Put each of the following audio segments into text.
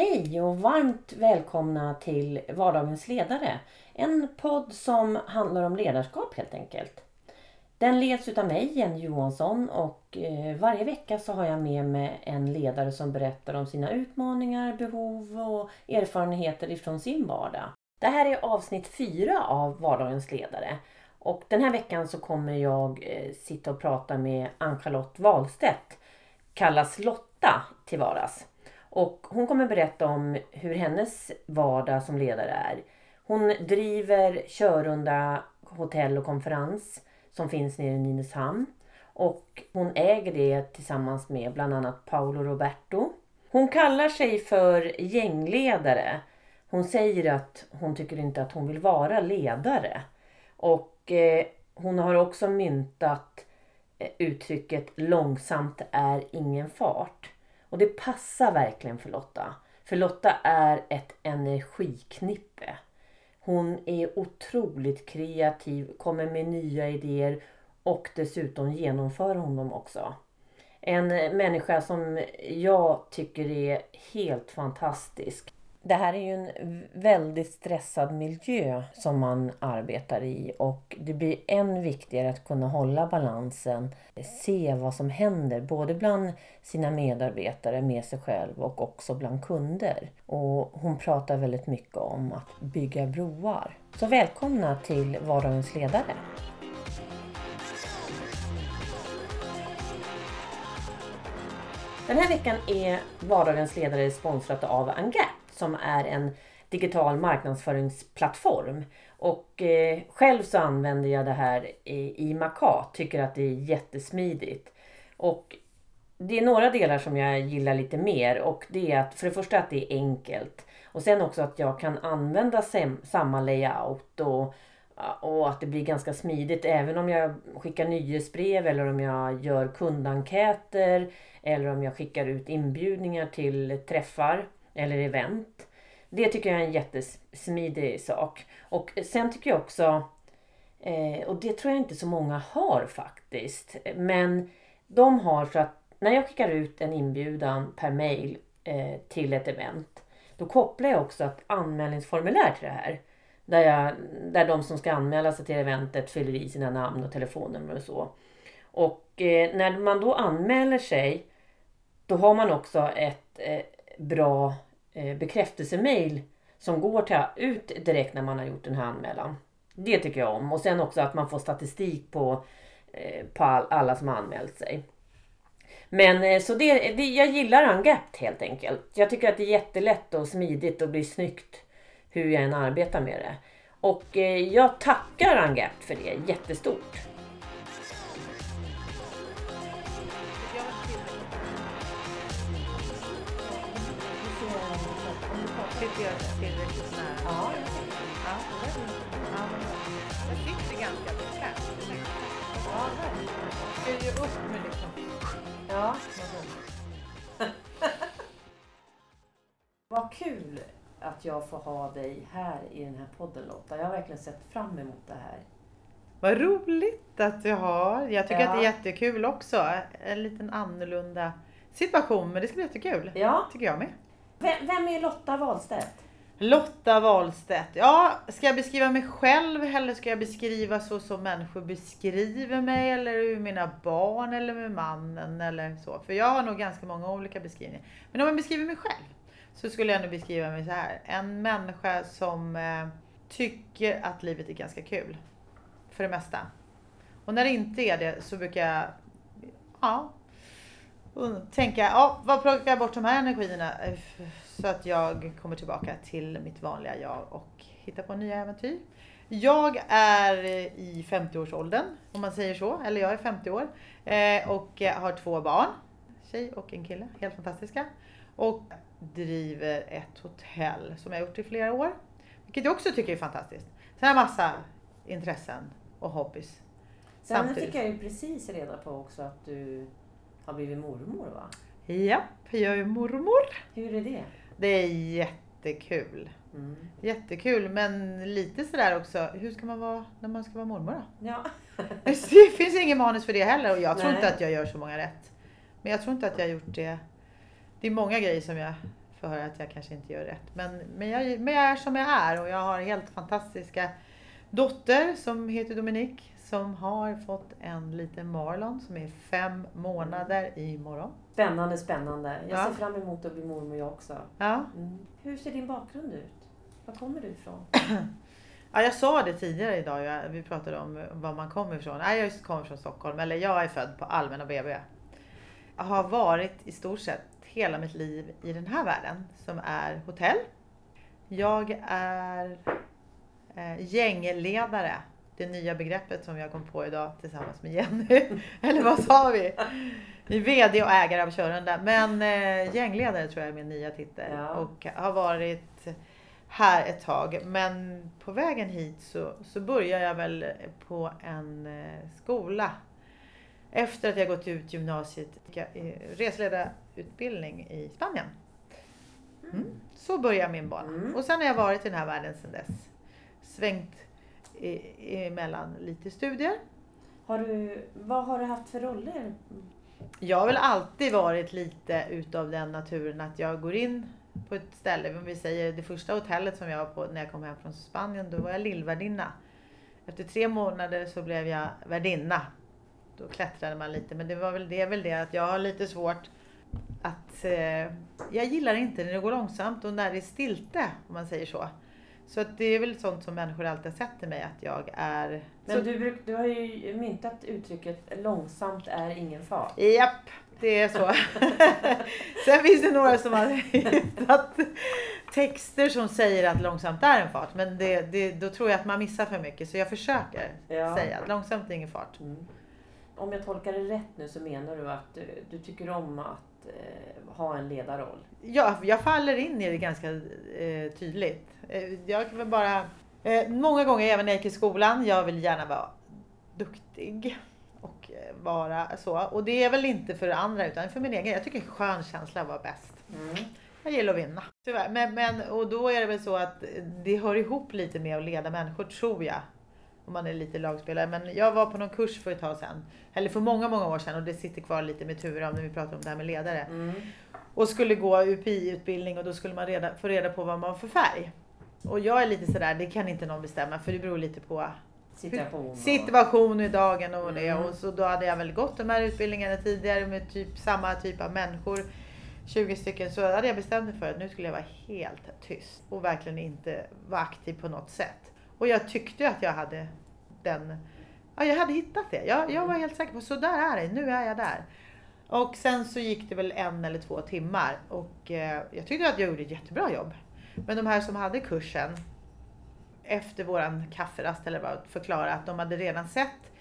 Hej och varmt välkomna till Vardagens ledare. En podd som handlar om ledarskap helt enkelt. Den leds utav mig, Jenny Johansson och eh, varje vecka så har jag med mig en ledare som berättar om sina utmaningar, behov och erfarenheter ifrån sin vardag. Det här är avsnitt fyra av Vardagens ledare. Och den här veckan så kommer jag eh, sitta och prata med Ann-Charlotte Wahlstedt. Kallas Lotta till vardags. Och hon kommer berätta om hur hennes vardag som ledare är. Hon driver Körunda hotell och konferens som finns nere i Nynäshamn. Och hon äger det tillsammans med bland annat Paolo Roberto. Hon kallar sig för gängledare. Hon säger att hon tycker inte att hon vill vara ledare. Och eh, hon har också myntat eh, uttrycket långsamt är ingen fart. Och det passar verkligen för Lotta. För Lotta är ett energiknippe. Hon är otroligt kreativ, kommer med nya idéer och dessutom genomför hon dem också. En människa som jag tycker är helt fantastisk. Det här är ju en väldigt stressad miljö som man arbetar i och det blir än viktigare att kunna hålla balansen, se vad som händer både bland sina medarbetare, med sig själv och också bland kunder. Och hon pratar väldigt mycket om att bygga broar. Så välkomna till Vardagens ledare! Den här veckan är Vardagens ledare sponsrat av Angap som är en digital marknadsföringsplattform. Och eh, själv så använder jag det här i, i Maca. Tycker att det är jättesmidigt. Och det är några delar som jag gillar lite mer och det är att för det första att det är enkelt. Och sen också att jag kan använda samma layout och, och att det blir ganska smidigt även om jag skickar nyhetsbrev eller om jag gör kundenkäter eller om jag skickar ut inbjudningar till träffar eller event. Det tycker jag är en jättesmidig sak. Och sen tycker jag också, eh, och det tror jag inte så många har faktiskt, men de har så att när jag skickar ut en inbjudan per mail eh, till ett event, då kopplar jag också ett anmälningsformulär till det här. Där, jag, där de som ska anmäla sig till eventet fyller i sina namn och telefonnummer och så. Och eh, när man då anmäler sig, då har man också ett eh, bra eh, bekräftelsemail som går till, ut direkt när man har gjort den här anmälan. Det tycker jag om. Och sen också att man får statistik på, eh, på all, alla som har anmält sig. Men eh, så det, det, jag gillar Ungapped helt enkelt. Jag tycker att det är jättelätt och smidigt och blir snyggt hur jag än arbetar med det. Och eh, jag tackar Ungapped för det jättestort. Tycker jag är tillräckligt nära. Ja. Ja, ja, jag sitter ganska bekvämt. Ja. Ska ju upp med liksom... Ja. Vad kul att jag får ha dig här i den här podden Lotta. Jag har verkligen sett fram emot det här. Vad roligt att du har. Jag tycker Ja. att det är jättekul också. En liten annorlunda situation, men det ska bli jättekul. Ja. Tycker jag med. Vem, vem är Lotta Wahlstedt? Lotta Wahlstedt. Ja, ska jag beskriva mig själv eller ska jag beskriva så som människor beskriver mig eller hur mina barn eller med mannen eller så? För jag har nog ganska många olika beskrivningar. Men om jag beskriver mig själv så skulle jag nog beskriva mig så här. En människa som eh, tycker att livet är ganska kul. För det mesta. Och när det inte är det så brukar jag ja, och tänka, ja, vad plockar jag bort de här energierna så att jag kommer tillbaka till mitt vanliga jag och hittar på nya äventyr. Jag är i 50-årsåldern, om man säger så, eller jag är 50 år eh, och har två barn, tjej och en kille, helt fantastiska. Och driver ett hotell som jag har gjort i flera år, vilket jag också tycker är fantastiskt. Har jag massa intressen och hobbys. Sen fick jag ju precis reda på också att du har blivit mormor va? Japp, jag är mormor. Hur är det? Det är jättekul. Mm. Jättekul men lite sådär också, hur ska man vara när man ska vara mormor då? Ja. Det finns ingen manus för det heller och jag tror Nej. inte att jag gör så många rätt. Men jag tror inte att jag har gjort det. Det är många grejer som jag för att jag kanske inte gör rätt. Men, men, jag, men jag är som jag är och jag har helt fantastiska dotter som heter Dominique som har fått en liten Marlon som är fem månader imorgon. Spännande, spännande. Jag Ja. ser fram emot att bli mormor jag också. Ja. Mm. Hur ser din bakgrund ut? Var kommer du ifrån? Ja, jag sa det tidigare idag, vi pratade om var man kommer ifrån. Nej, jag kommer från Stockholm, eller jag är född på Allmänna BB. Jag har varit i stort sett hela mitt liv i den här världen som är hotell. Jag är gängledare, det nya begreppet som jag kom på idag tillsammans med Jenny. eller vad sa vi? VD och ägare av Körande, men eh, gängledare tror jag är min nya titel. Ja. Och har varit här ett tag. Men på vägen hit så, så började jag väl på en eh, skola. Efter att jag gått ut gymnasiet, jag, eh, resledarutbildning i Spanien. Mm. Så började min bana. Mm. Och sen har jag varit i den här världen sedan dess. Svängt i- emellan lite studier. Har du, vad har du haft för roller? Jag har väl alltid varit lite utav den naturen att jag går in på ett ställe, om vi säger det första hotellet som jag var på när jag kom hem från Spanien, då var jag lillvärdinna. Efter tre månader så blev jag värdinna. Då klättrade man lite, men det var väl det, väl det att jag har lite svårt att... Eh, jag gillar inte när det går långsamt och när det är stilte, om man säger så. Så att det är väl sånt som människor alltid har sett till mig, att jag är... Men så, du, bruk, du har ju myntat uttrycket långsamt är ingen fart. Japp, det är så. Sen finns det några som har hittat texter som säger att långsamt är en fart. Men det, det, då tror jag att man missar för mycket. Så jag försöker Ja. säga att långsamt är ingen fart. Mm. Om jag tolkar det rätt nu så menar du att du, du tycker om att eh, ha en ledarroll? Jag, jag faller in i det ganska eh, tydligt. Eh, jag kan väl bara... Eh, många gånger även när jag gick i skolan, jag vill gärna vara duktig. Och eh, vara så. Och det är väl inte för andra utan för min egen. Jag tycker skön känsla var bäst. Mm. Jag gillar att vinna. Tyvärr. Men, men, och då är det väl så att det hör ihop lite med att leda människor, tror jag. Om man är lite lagspelare. Men jag var på någon kurs för ett tag sedan. Eller för många, många år sedan. Och det sitter kvar lite med Ture om när vi pratar om det här med ledare. Mm. Och skulle gå UPI-utbildning och då skulle man reda, få reda på vad man var för färg. Och jag är lite sådär, det kan inte någon bestämma för det beror lite på Situation. situation i dagen och det. Mm. Och så då hade jag väl gått de här utbildningarna tidigare med typ samma typ av människor. 20 stycken. Så hade jag bestämt mig för att nu skulle jag vara helt tyst. Och verkligen inte vara aktiv på något sätt. Och jag tyckte att jag hade den... Ja, jag hade hittat det. Jag, jag var helt säker på så där är det. Nu är jag där. Och sen så gick det väl en eller två timmar. Och eh, jag tyckte att jag gjorde ett jättebra jobb. Men de här som hade kursen efter våran kafferast eller vad förklara att de hade redan sett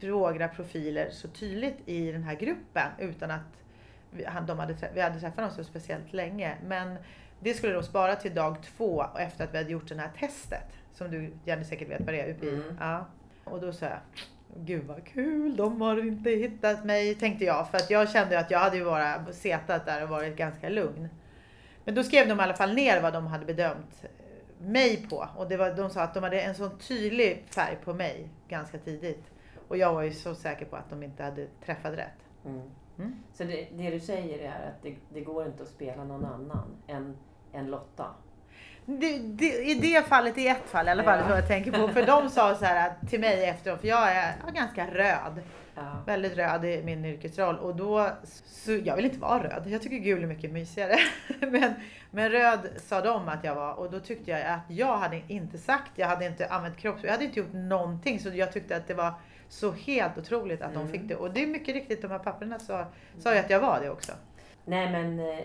några profiler så tydligt i den här gruppen utan att vi, de hade, vi hade träffat dem så speciellt länge. Men det skulle de spara till dag två efter att vi hade gjort det här testet. Som du Jenny säkert vet vad det är, UPI. Mm. Ja. Och då sa jag, gud vad kul, de har inte hittat mig, tänkte jag. För att jag kände att jag hade ju bara setat där och varit ganska lugn. Men då skrev de i alla fall ner vad de hade bedömt eh, mig på. Och det var, de sa att de hade en sån tydlig färg på mig ganska tidigt. Och jag var ju så säker på att de inte hade träffat rätt. Mm. Mm. Så det, det du säger är att det, det går inte att spela någon annan än, än Lotta? Det, det, I det fallet, i ett fall i alla fall, Ja. som jag tänker på. För de sa så här att, till mig efteråt, för jag är, jag är ganska röd. Ja. Väldigt röd i min yrkesroll. Och då, så jag vill inte vara röd. Jag tycker gul är mycket mysigare. Men, men röd sa de att jag var. Och då tyckte jag att jag hade inte sagt, jag hade inte använt kropps... Jag hade inte gjort någonting. Så jag tyckte att det var så helt otroligt att Mm. de fick det. Och det är mycket riktigt, de här papperna sa, sa ju att jag var det också. Nej men eh,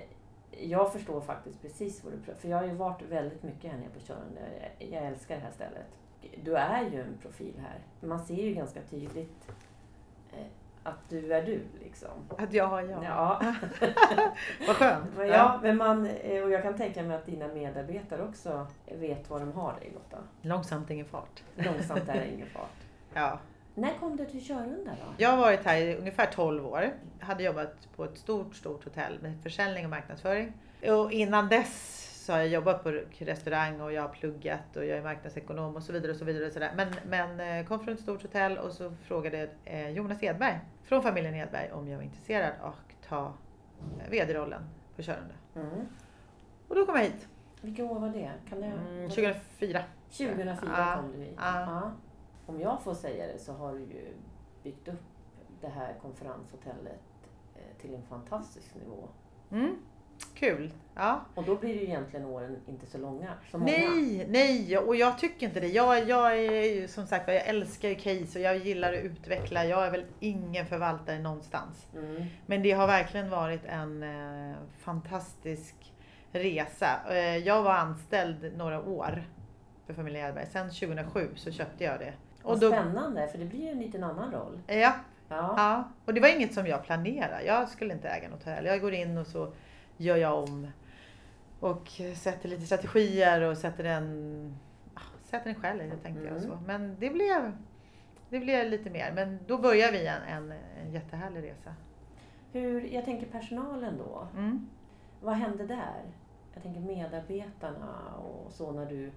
jag förstår faktiskt precis vad du pratar För jag har ju varit väldigt mycket här nere på Körande. Jag, älskar det här stället. Du är ju en profil här. Man ser ju ganska tydligt eh, att du är du liksom. Att jag har jag. Ja. Vad skönt. Men ja, men man, eh, och jag kan tänka mig att dina medarbetare också vet vad de har dig Lotta. Långsamt ingen fart. Långsamt är ingen fart. Ja. När kom du till Körunda då? Jag har varit här i ungefär 12 år. Jag hade jobbat på ett stort, stort hotell med försäljning och marknadsföring. Och innan dess så har jag jobbat på restaurang och jag har pluggat och jag är marknadsekonom och så vidare. och så vidare och så där. Men, men eh, kom från ett stort hotell och så frågade eh, Jonas Edberg från familjen Edberg om jag var intresserad att ta eh, VD-rollen på Körande. Mm. Och då kom jag hit. Vilket år var det? Kan det Mm, 2004. 2004 Ja, kom du hit. ja. Ja. Om jag får säga det så har du ju byggt upp det här konferenshotellet eh, till en fantastisk nivå. Mm. Kul. Ja. Och då blir ju egentligen åren inte så långa som många. Nej, nej, och jag tycker inte det. Jag, jag är ju som sagt jag älskar ju case och jag gillar att utveckla. Jag är väl ingen förvaltare någonstans. Mm. Men det har verkligen varit en eh, fantastisk resa. Eh, jag var anställd några år för familjen Hjelberg. Sen 2007 så köpte jag det. Och då, Spännande, för det blir ju en liten annan roll. ja, Ja. ja, och det var inget som jag planerade. Jag skulle inte äga något hotell. Jag går in och så gör jag om och sätter lite strategier och sätter en, sätter en själ i det tänkte jag. Mm. Så. Men det blev, det blev lite mer. Men då börjar vi en, en, en jättehärlig resa. Hur, jag tänker personalen då. Mm. Vad hände där? Jag tänker medarbetarna och så när du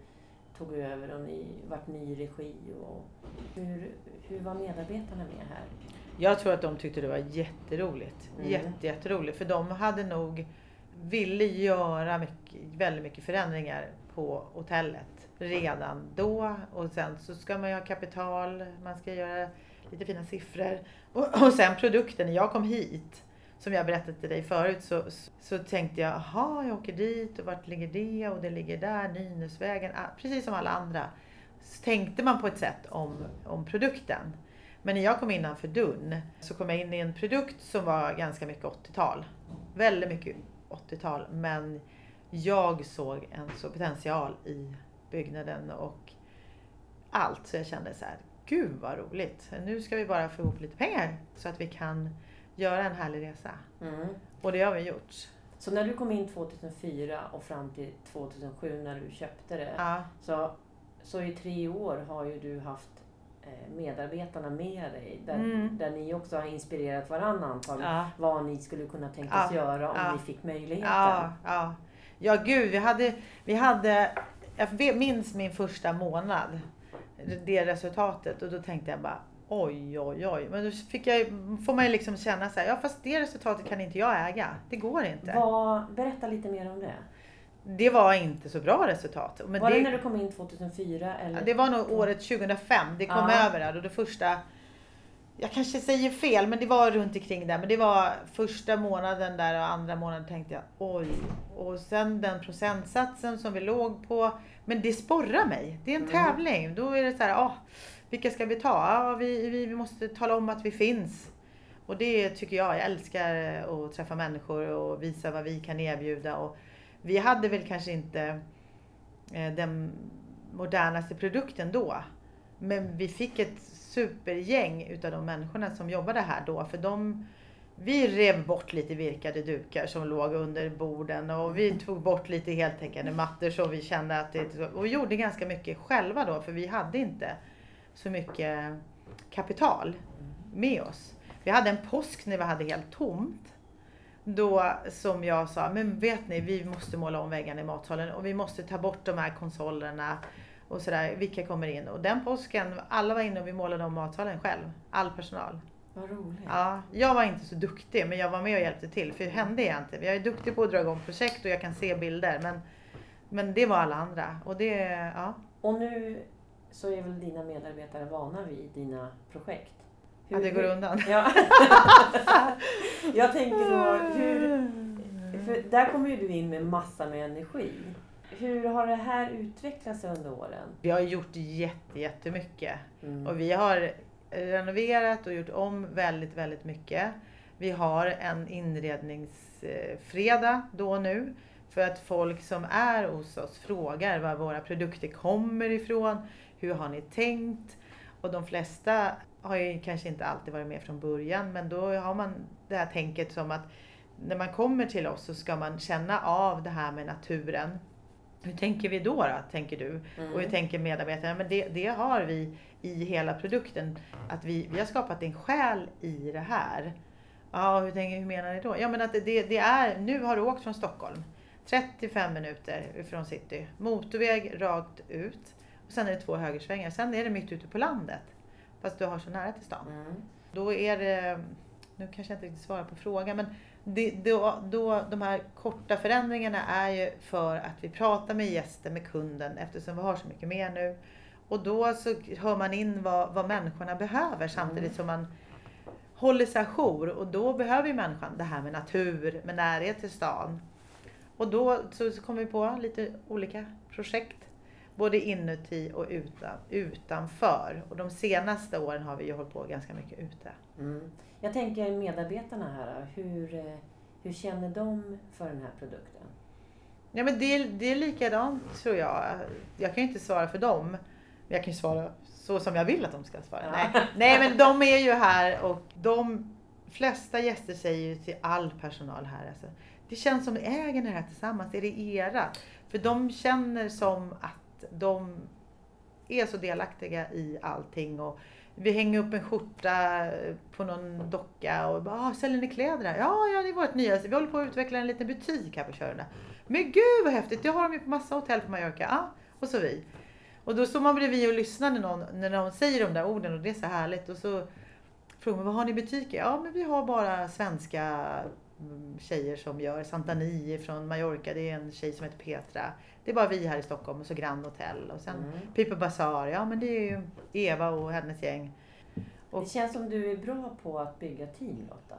tog över och ni vart ny regi. Och hur, hur var medarbetarna med här? Jag tror att de tyckte det var jätteroligt. Mm. Jätte, jätteroligt. För de hade nog, ville göra mycket, väldigt mycket förändringar på hotellet redan då. Och sen så ska man ju ha kapital, man ska göra lite fina siffror. Och, och sen produkten, när jag kom hit, som jag berättade till dig förut, så, så tänkte jag, jaha, jag åker dit och vart ligger det? Och det ligger där, Nynäsvägen, ah, precis som alla andra. Så tänkte man på ett sätt om, om produkten. Men när jag kom innanför dörren så kom jag in i en produkt som var ganska mycket 80-tal. Väldigt mycket 80-tal. Men jag såg en så potential i byggnaden och allt. Så jag kände så här, gud vad roligt. Nu ska vi bara få ihop lite pengar så att vi kan göra en härlig resa. Mm. Och det har vi gjort. Så när du kom in 2004 och fram till 2007 när du köpte det. Ja, Så, så i tre år har ju du haft eh, medarbetarna med dig. Där, Mm. där ni också har inspirerat varandra antagligen. ja. Vad ni skulle kunna tänkas Ja, göra om ja. ni fick möjligheten. Ja, ja. ja gud, vi hade, vi hade, jag minns min första månad, det resultatet och då tänkte jag bara oj, oj, oj. Men då fick jag, får man ju liksom känna så här, ja fast det resultatet kan inte jag äga. Det går inte. Vad, berätta lite mer om det. Det var inte så bra resultat. Men var det, det, när du kom in 2004? Eller? ja, det var nog året 2005, det kom Ja. över där och det första jag kanske säger fel, men det var runt omkring där. Men det var första månaden där och andra månaden tänkte jag oj. Och sen den procentsatsen som vi låg på. Men det sporrar mig. Det är en Mm. tävling. Då är det så här, åh, vilka ska vi ta? Ja, vi, vi, vi måste tala om att vi finns. Och det tycker jag, jag älskar att träffa människor och visa vad vi kan erbjuda. Och vi hade väl kanske inte eh, den modernaste produkten då. Men vi fick ett supergäng utav de människorna som jobbade här då. För de, vi rev bort lite virkade dukar som låg under borden och vi tog bort lite heltäckande mattor som vi kände att det... Och vi gjorde ganska mycket själva då för vi hade inte så mycket kapital med oss. Vi hade en påsk när vi hade helt tomt. Då som jag sa, men vet ni, vi måste måla om väggarna i matsalen och vi måste ta bort de här konsolerna och sådär. Vilka kommer in? Och den påsken, alla var inne och vi målade om matsalen själv. All personal. Vad roligt. Ja, jag var inte så duktig men jag var med och hjälpte till för det hände jag inte. Jag är duktig på att dra igång projekt och jag kan se bilder men, men det var alla andra. Och det, ja. Och nu så är väl dina medarbetare vana vid dina projekt? Att det går undan. Ja. jag tänker då, hur, för där kommer ju du in med massa med energi. Hur har det här utvecklats under åren? Vi har gjort jätte, jättemycket. Mm. Och vi har renoverat och gjort om väldigt, väldigt mycket. Vi har en inredningsfredag då nu. För att folk som är hos oss frågar var våra produkter kommer ifrån. Hur har ni tänkt? Och de flesta har ju kanske inte alltid varit med från början. Men då har man det här tänket som att när man kommer till oss så ska man känna av det här med naturen. Hur tänker vi då, då tänker du? Mm. Och hur tänker medarbetarna? Men det, det har vi i hela produkten. Att vi, vi har skapat en själ i det här. Ja, hur, tänker, hur menar ni då? Ja, men att det, det är, nu har du åkt från Stockholm. 35 minuter från city. Motorväg rakt ut. Sen är det två högersvängar. Sen är det mitt ute på landet. Fast du har så nära till stan. Mm. Då är det, nu kanske jag inte riktigt svarar på frågan, men det, då, då, de här korta förändringarna är ju för att vi pratar med gästen, med kunden eftersom vi har så mycket mer nu. Och då så hör man in vad, vad människorna behöver samtidigt som man håller sig ajour. Och då behöver ju människan det här med natur, med närhet till stan. Och då så, så kom vi på lite olika projekt. Både inuti och utan, utanför. Och de senaste åren har vi ju hållit på ganska mycket ute. Mm. Jag tänker medarbetarna här, hur, hur känner de för den här produkten? Ja, men det, det är likadant tror jag. Jag kan ju inte svara för dem. Men jag kan ju svara så som jag vill att de ska svara. Ja. Nej. Nej, men de är ju här och de flesta gäster säger ju till all personal här. Alltså, det känns som äger ni det här tillsammans. Är det era? För de känner som att de är så delaktiga i allting. Och vi hänger upp en skjorta på någon docka och bara, ah, säljer ni kläder här? Ja, ja, det är vårt nya. Vi håller på att utveckla en liten butik här på Tjörna. Men gud vad häftigt, det har de ju på massa hotell på Mallorca. Ah, och så vi. Och då står man bredvid och lyssnar när någon, när någon säger de där orden och det är så härligt. Och så frågar man, vad har ni i butiker? Ja, men vi har bara svenska tjejer som gör Santani från Mallorca. Det är en tjej som heter Petra. Det är bara vi här i Stockholm och så Grand Hotel. Och sen Mm. Piper Bazaar, ja men det är ju Eva och hennes gäng. Och- Det känns som du är bra på att bygga team Lotta.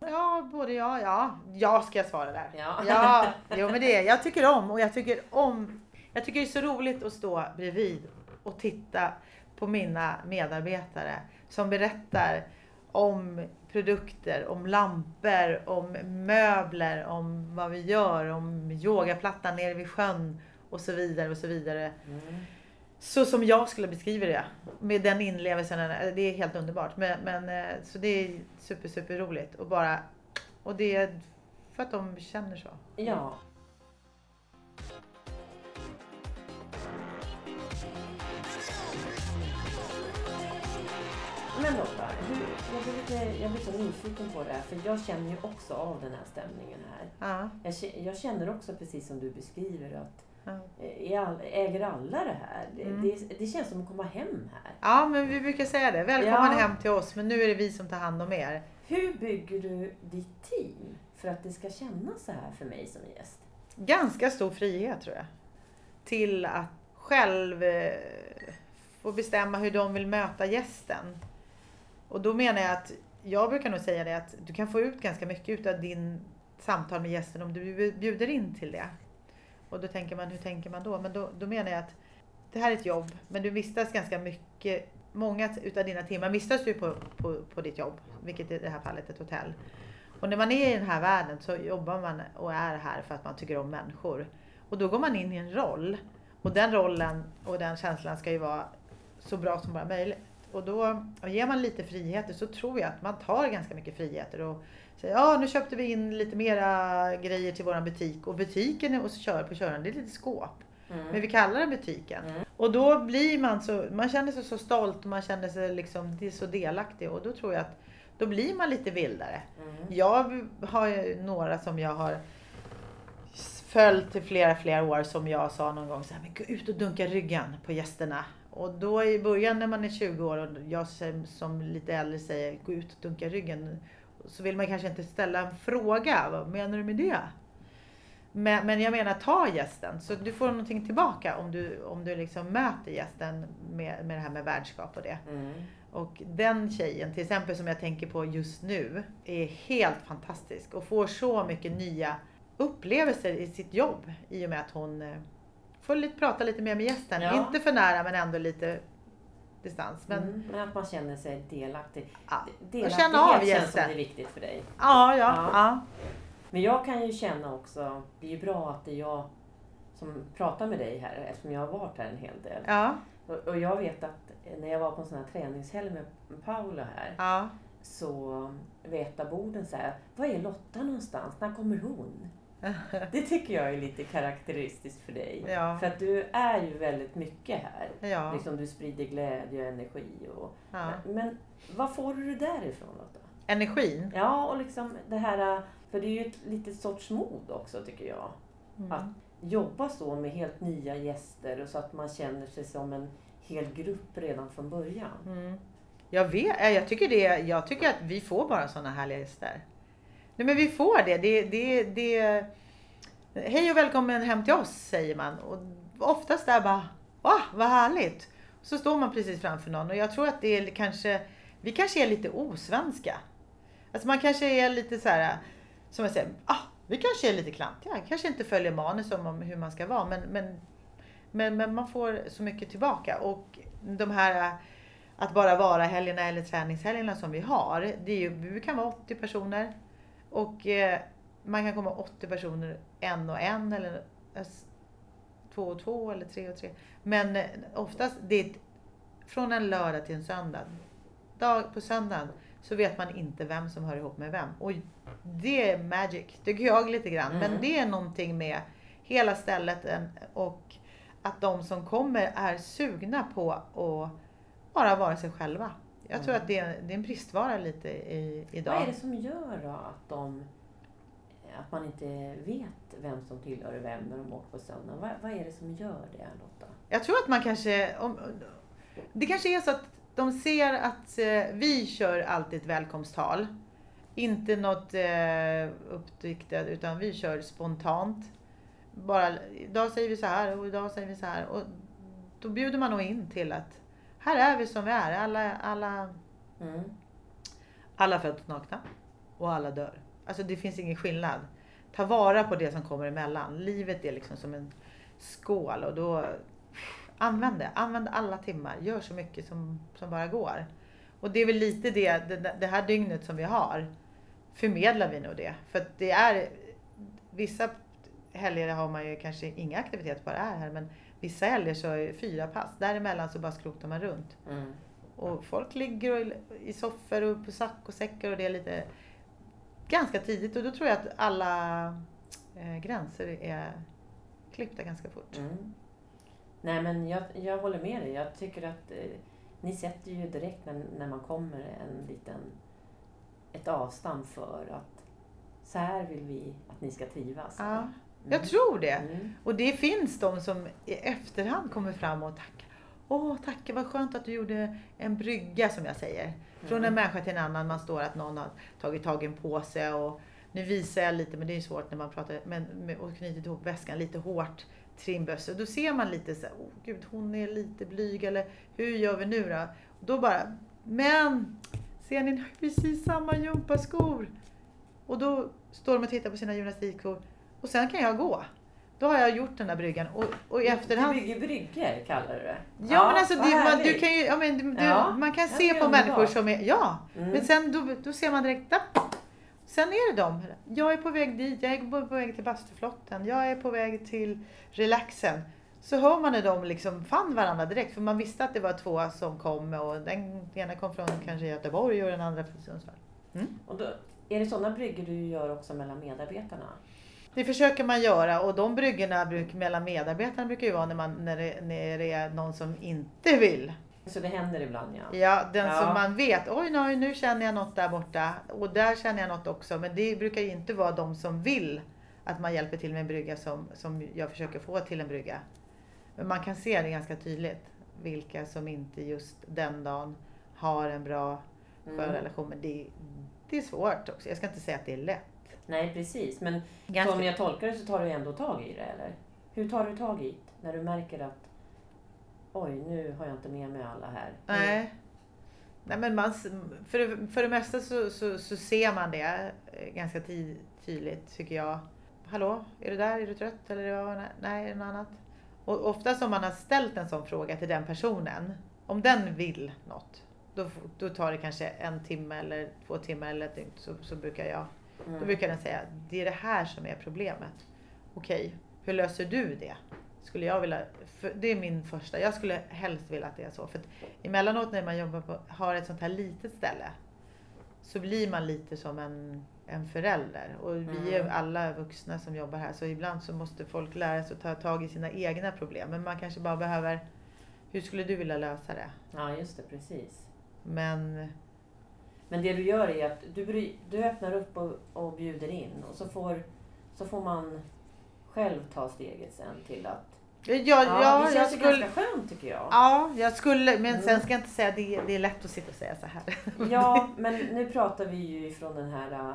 Ja, både ja, ja. Jag ska svara där. Ja. Ja, jo men det är Jag tycker om och jag tycker om. Jag tycker det är så roligt att stå bredvid och titta på mina medarbetare som berättar om produkter, om lampor, om möbler, om vad vi gör, om yogaplattan nere vid sjön och så vidare och så vidare. Mm. Så som jag skulle beskriva det. Med den inlevelsen. Det är helt underbart. Men, men, eh, så det är super, super roligt. Och, bara, och det är för att de känner så. Ja. Men Lotta, hur, jag, blir lite, jag blir så nyfiken på det här, för jag känner ju också av den här stämningen här. Ja, Jag, jag känner också precis som du beskriver att ja. eh, äger alla det här? Det, Mm. det, det känns som att komma hem här. ja, men vi brukar säga det. Välkommen Ja. hem till oss. Men nu är det vi som tar hand om er. Hur bygger du ditt team för att det ska kännas så här för mig som gäst? Ganska stor frihet tror jag. Till att själv eh, få bestämma hur de vill möta gästen. Och då menar jag att jag brukar nog säga det att du kan få ut ganska mycket av din samtal med gästen om du bjuder in till det. Och då tänker man, hur tänker man då? Men då, då menar jag att det här är ett jobb, men du vistas ganska mycket. Många utav dina timmar vistas du på, på, på ditt jobb, vilket i det här fallet är ett hotell. Och när man är i den här världen så jobbar man och är här för att man tycker om människor. Och då går man in i en roll. Och den rollen och den känslan ska ju vara så bra som bara möjligt. Och då och ger man lite friheter så tror jag att man tar ganska mycket friheter. Och säger ja nu köpte vi in lite mera grejer till våran butik. Och butiken är och kör på kören, det är lite skåp. Men vi kallar det butiken. Mm. Och då blir man så, man känner sig så stolt och man känner sig liksom det är så delaktig. Och då tror jag att då blir man lite vildare. Mm. Jag har ju några som jag har följt i flera, flera år som jag sa någon gång så här, men gå ut och dunka ryggen på gästerna. Och då i början när man är 20 år och jag som- som lite äldre säger gå ut och dunka ryggen. Så vill man kanske inte ställa en fråga. Vad menar du med det? Men, men jag menar ta gästen så du får någonting tillbaka om du, om du liksom möter gästen med, med det här med värdskap och det. Mm. Och den tjejen till exempel som jag tänker på just nu är helt fantastisk och får så mycket nya upplevelser i sitt jobb i och med att hon eh, får lite, prata lite mer med gästen. Ja. Inte för nära men ändå lite distans. Men Mm. Men att man känner sig delaktig. ja, Delaktighet känna av känns som gästen. det är viktigt för dig. ja, ja, Ja. ja. Men jag kan ju känna också, det är ju bra att det är jag som pratar med dig här eftersom jag har varit här en hel del. ja, Och, och jag vet att när jag var på en sån här träningshelg med Paula här ja. så vet borden så här, var är Lotta någonstans? När kommer hon? Det tycker jag är lite karaktäristiskt för dig. Ja. För att du är ju väldigt mycket här. Ja, Liksom du sprider glädje och energi. Och, ja. Men var får du därifrån Lotta? Energin. Ja, och liksom det här, för det är ju ett litet sorts mod också tycker jag. Mm. Att jobba så med helt nya gäster och så att man känner sig som en hel grupp redan från början. Mm. Jag vet, jag tycker det, jag tycker att vi får bara sådana härliga gäster. Nej men vi får det. det, det, det Hej och välkommen hem till oss säger man. Och oftast där bara, va vad härligt. Så står man precis framför någon och jag tror att det är kanske, vi kanske är lite osvenska. Alltså man kanske är lite så här, som jag säger, ah, vi kanske är lite klantiga, kanske inte följer manus om hur man ska vara men, men, men, men man får så mycket tillbaka. Och de här att bara vara helgerna eller träningshelgerna som vi har, det är ju, vi kan vara 80 personer och eh, man kan komma 80 personer en och en eller två och två eller tre och tre. Men eh, oftast, det är från en lördag till en söndag. Dag på söndagen så vet man inte vem som hör ihop med vem. Och det är magic, tycker jag lite grann. Mm. Men det är någonting med hela stället och att de som kommer är sugna på att bara vara sig själva. Jag tror att det är, det är en bristvara lite i, idag. Vad är det som gör då att de att man inte vet vem som tillhör vem när de åker på söndagen. Vad, vad är det som gör det Lotta? Jag tror att man kanske, om, det kanske är så att de ser att eh, vi kör alltid ett välkomsttal. Inte något eh, uppdiktat utan vi kör spontant. Bara, idag säger vi så här och idag säger vi så här. Och då bjuder man nog in till att här är vi som vi är. Alla, alla, mm. alla föds nakna och alla dör. Alltså det finns ingen skillnad. Ta vara på det som kommer emellan. Livet är liksom som en skål och då använd det. Använd alla timmar. Gör så mycket som, som bara går. Och det är väl lite det, det, det här dygnet som vi har förmedlar vi nog det. För att det är vissa helger har man ju kanske inga aktiviteter bara är här men vissa helger så är fyra pass. Däremellan så bara skrotar man runt. Mm. Och folk ligger och, i soffor och på sack och säckar och det är lite ganska tidigt och då tror jag att alla eh, gränser är klippta ganska fort. Mm. Nej men jag, jag håller med dig. Jag tycker att eh, ni sätter ju direkt när, när man kommer en liten, ett avstamp för att så här vill vi att ni ska trivas. Ja. Jag tror det. Mm. Och det finns de som i efterhand kommer fram och tackar. Åh, tack, vad skönt att du gjorde en brygga som jag säger. Från en mm. människa till en annan. Man står att någon har tagit tag i en påse och nu visar jag lite, men det är svårt när man pratar, men, och knutit ihop väskan lite hårt trimbössor. Då ser man lite så åh gud hon är lite blyg eller hur gör vi nu då? Och då bara, men ser ni, precis samma gympaskor. Och då står de och tittar på sina gymnastikskor och sen kan jag gå. Då har jag gjort den där bryggan och, och i efterhand... Du bygger bryggor kallar du det? Ja, ja men alltså du, man, du kan ju, ja, men, du, ja, man kan se på människor som är, ja. Mm. Men sen då, då ser man direkt, Sen är det de. Jag är på väg dit, jag är på väg till bastuflotten, jag är på väg till relaxen. Så hör man när de liksom fann varandra direkt. För man visste att det var två som kom och den ena kom från kanske Göteborg och den andra från Sundsvall. Mm. Och då, är det sådana bryggor du gör också mellan medarbetarna? Det försöker man göra och de bryggorna bruk, mellan medarbetarna brukar ju vara när, man, när, det, när det är någon som inte vill. Så det händer ibland ja. Ja, den ja. som man vet, oj nej, nu känner jag något där borta och där känner jag något också. Men det brukar ju inte vara de som vill att man hjälper till med en brygga som, som jag försöker få till en brygga. Men man kan se det ganska tydligt vilka som inte just den dagen har en bra mm. relation. Men det, det är svårt också. Jag ska inte säga att det är lätt. Nej precis, men Ganska... som jag tolkar det så tar du ändå tag i det eller? Hur tar du tag i det när du märker att oj nu har jag inte med mig alla här? Nej. Nej men man, för, för det mesta så, så, så ser man det eh, ganska tydligt tycker jag. Hallå, är du där? Är du trött? Eller nej, är det något annat? Och oftast om man har ställt en sån fråga till den personen, om den vill något, då, då tar det kanske en timme eller två timmar eller ett dygn så, så brukar jag Mm. Då brukar den säga, det är det här som är problemet. Okej, hur löser du det? Skulle jag vilja, det är min första, jag skulle helst vilja att det är så. För att emellanåt när man jobbar på, har ett sånt här litet ställe så blir man lite som en, en förälder. Och vi är mm. alla vuxna som jobbar här så ibland så måste folk lära sig att ta tag i sina egna problem. Men man kanske bara behöver, hur skulle du vilja lösa det? Ja just det, precis. Men men det du gör är att du, du öppnar upp och, och bjuder in och så får, så får man själv ta steget sen till att Ja, ja, ja det känns skulle, ganska skönt tycker jag. Ja, jag skulle, men mm. sen ska jag inte säga att det, det är lätt att sitta och säga så här. Ja, men nu pratar vi ju ifrån den här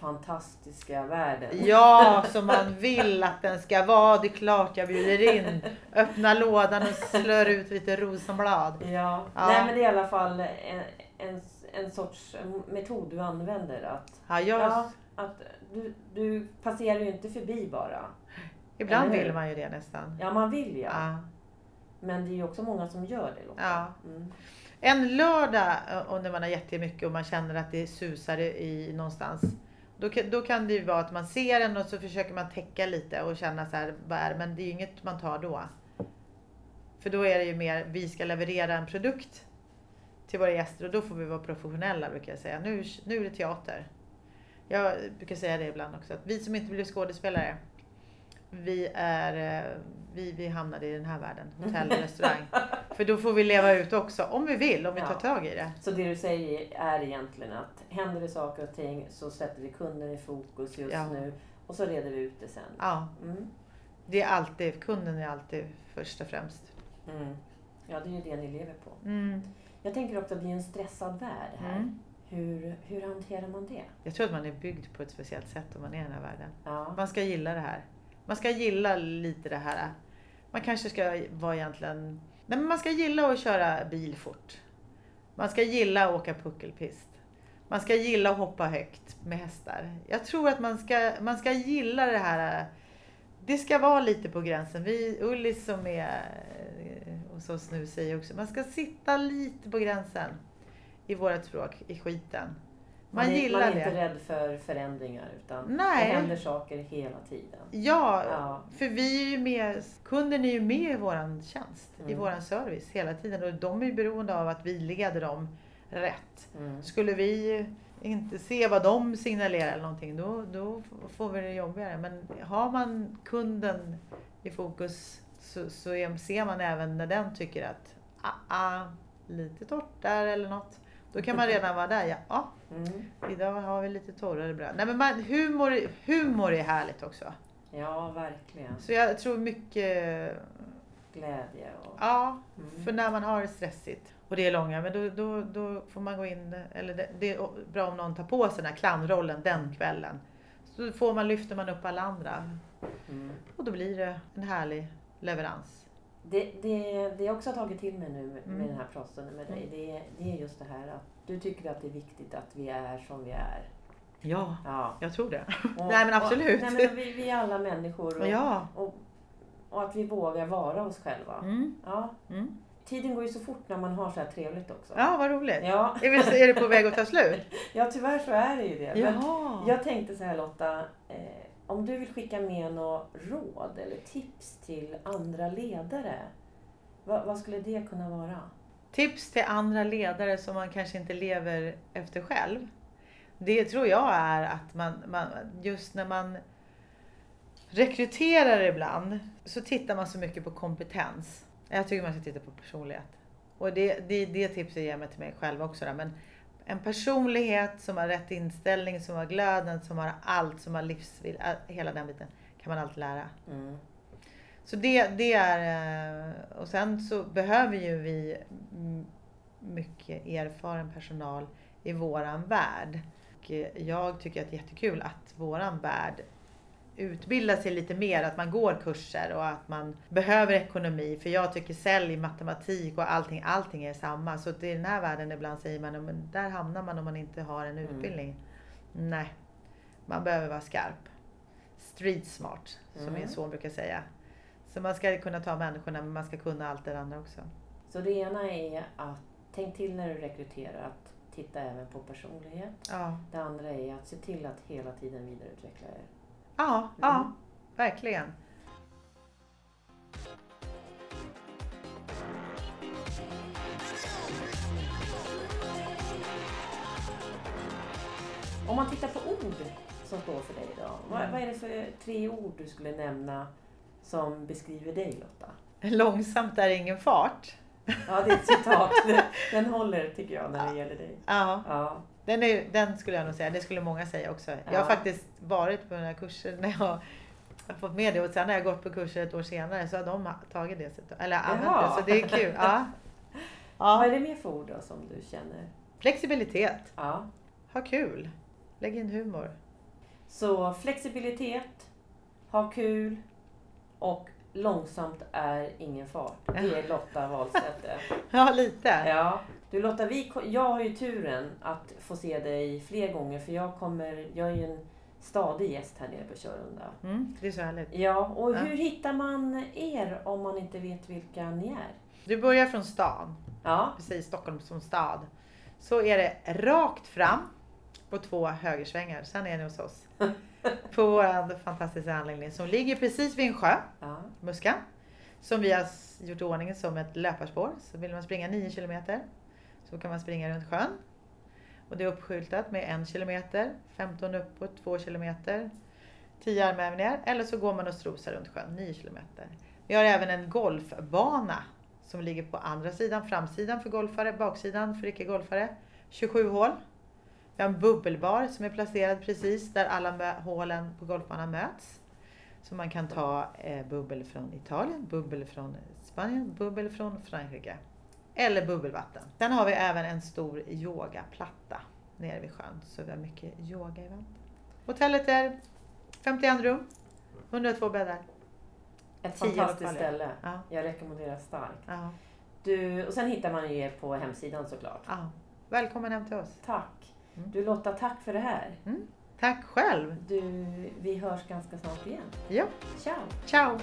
fantastiska världen. Ja, som man vill att den ska vara. Det är klart jag bjuder in. Öppna lådan och slår ut lite rosenblad. Ja. Ja. Nej men det är i alla fall en, en, en sorts metod du använder. Att, Ja, jag, ja, att du, du passerar ju inte förbi bara. ibland vill man ju det nästan. Ja man vill ja. Ja. Men det är ju också många som gör det Lotta. Ja. Mm. En lördag eh, och när man har jättemycket och man känner att det susar i någonstans. Då då kan det ju vara att man ser den och så försöker man täcka lite och känna så här, vad är det? Men det är ju inget man tar då. För då är det ju mer, vi ska leverera en produkt till våra gäster och då får vi vara professionella brukar jag säga. Nu, nu är det teater. Jag brukar säga det ibland också, att vi som inte blir skådespelare, vi, är, eh, vi, vi hamnade i den här världen, hotell och restaurang. För då får vi leva ut också, om vi vill, om vi tar tag i det. Så det du säger är egentligen att händer det saker och ting så sätter vi kunden i fokus just Ja. nu och så reder vi ut det sen. Ja, Mm. det är alltid, kunden är alltid först och främst. Mm. Ja, det är ju det ni lever på. Mm. Jag tänker också att det är en stressad värld här. Mm. Hur, hur hanterar man det? Jag tror att man är byggd på ett speciellt sätt om man är i den här världen. Ja. Man ska gilla det här. Man ska gilla lite det här. Man kanske ska vara egentligen... Nej, men man ska gilla att köra bil fort. Man ska gilla att åka puckelpist. Man ska gilla att hoppa högt med hästar. Jag tror att man ska, man ska gilla det här. Det ska vara lite på gränsen. Vi, Ullis som är oss nu säger också, man ska sitta lite på gränsen i vårt språk, i skiten. Man, är, gillar man är det. inte rädd för förändringar utan Nej. det händer saker hela tiden. Ja, Ja. för vi är ju med, kunden är ju med i våran tjänst, i Mm. våran service hela tiden och de är ju beroende av att vi leder dem rätt. Mm. Skulle vi inte se vad de signalerar eller någonting, då, då får vi det jobbigare. Men har man kunden i fokus så, så är, ser man även när den tycker att ah, ah, lite torrt där eller något. Då kan man redan vara där. Ja, ah, Mm. idag har vi lite torrare bröd. Nej, men man, humor, humor är härligt också. Ja, verkligen. Så jag tror mycket, Glädje och... ja, Mm. för när man har det stressigt och det är långa, men då, då, då får man gå in, eller det, det är bra om någon tar på sig den här clownrollen den kvällen. Så får man, lyfter man upp alla andra Mm. och då blir det en härlig leverans. Det, det, det jag också har tagit till mig nu med, Mm. med den här prosten med dig, det, är- det är just det här att du tycker att det är viktigt att vi är som vi är. Ja, Ja. jag tror det. Och- Nej, men absolut. Och, nej, men vi, vi är alla människor och, Ja. och, och att vi vågar vara oss själva. Mm. Ja. Mm. Tiden går ju så fort när man har så här trevligt också. Ja, vad roligt. Ja, Är, det på väg att ta slut? ja tyvärr så är det ju det. Men Ja. jag tänkte så här Lotta, eh, om du vill skicka med några råd eller tips till andra ledare, vad, vad skulle det kunna vara? Tips till andra ledare som man kanske inte lever efter själv. Det tror jag är att man, man just när man rekryterar ibland så tittar man så mycket på kompetens. Jag tycker man ska titta på personlighet. Och det, det, det tipset ger jag mig till mig själv också. Där. Men en personlighet som har rätt inställning, som har glöden, som har allt, som har livsvilja, hela den biten kan man alltid lära. Mm. Så det, det är, eh, och sen så behöver ju vi mycket erfaren personal i våran värld. Och eh, jag tycker att det är jättekul att våran värld utbildar sig lite mer, att man går kurser och att man behöver ekonomi. För jag tycker sälj, matematik och allting, allting är samma. Så i den här världen ibland säger man, men där hamnar man om man inte har en Mm. utbildning. Nej, man behöver vara skarp. Street smart, som Mm. min son brukar säga. Så man ska kunna ta människorna men man ska kunna allt det andra också. Så det ena är att tänk till när du rekryterar att titta även på personlighet. Ja, Det andra är att se till att hela tiden vidareutveckla er. Ja, ja verkligen. Om man tittar på ord som står för dig idag. Vad, Mm. vad är det för tre ord du skulle nämna som beskriver dig Lotta? Långsamt är ingen fart. Ja, det är ett citat. Den håller tycker jag när det gäller dig. Ja, Ja. Den, är, den skulle jag nog säga. Det skulle många säga också. Jag Ja. har faktiskt varit på den här kursen när jag har fått med det och sen när jag gått på kurser ett år senare så har de tagit det. Eller använt Jaha. det. Så det är kul. Ja. Vad Ja. är det mer för ord då som du känner? Flexibilitet. Ja. Ha kul. Lägg in humor. Så flexibilitet, ha kul och långsamt är ingen fart. Det är Lotta Wahlstedt. Ja, lite. Ja, du Lotta, vi, jag har ju turen att få se dig fler gånger för jag kommer, jag är ju en stadig gäst här nere på Körunda. Mm, det är så härligt. Ja, och Ja. hur hittar man er om man inte vet vilka ni är? Du börjar från stan, Ja, precis Stockholm som stad. Så är det rakt fram på två högersvängar. Sen är ni hos oss. På vår fantastiska anläggning som ligger precis vid en sjö, ja, Muskan. Som vi har gjort i ordning som ett löparspår. Så vill man springa 9 kilometer så kan man springa runt sjön. Och det är uppskyltat med en kilometer, 15 uppåt, 2 kilometer, 10 armhävningar. Eller så går man och strosar runt sjön 9 kilometer. Vi har även en golfbana som ligger på andra sidan, framsidan för golfare, baksidan för icke-golfare. 27 hål. Vi har en bubbelbar som är placerad precis där alla hålen på golfbanan möts. Så man kan ta eh, bubbel från Italien, bubbel från Spanien, bubbel från Frankrike. Eller bubbelvatten. Sen har vi även en stor yogaplatta nere vid sjön. Så vi har mycket yoga-event. Hotellet är 51 rum, 102 bäddar. ett fantastiskt ställe. Ja, Jag rekommenderar starkt. ja, Du, och sen hittar man ju er på hemsidan såklart. ja. Välkommen hem till oss. Tack! Mm. Du Lotta, tack för det här. Tack själv. Du, vi hörs ganska snart igen. Ja, Ciao! ciao.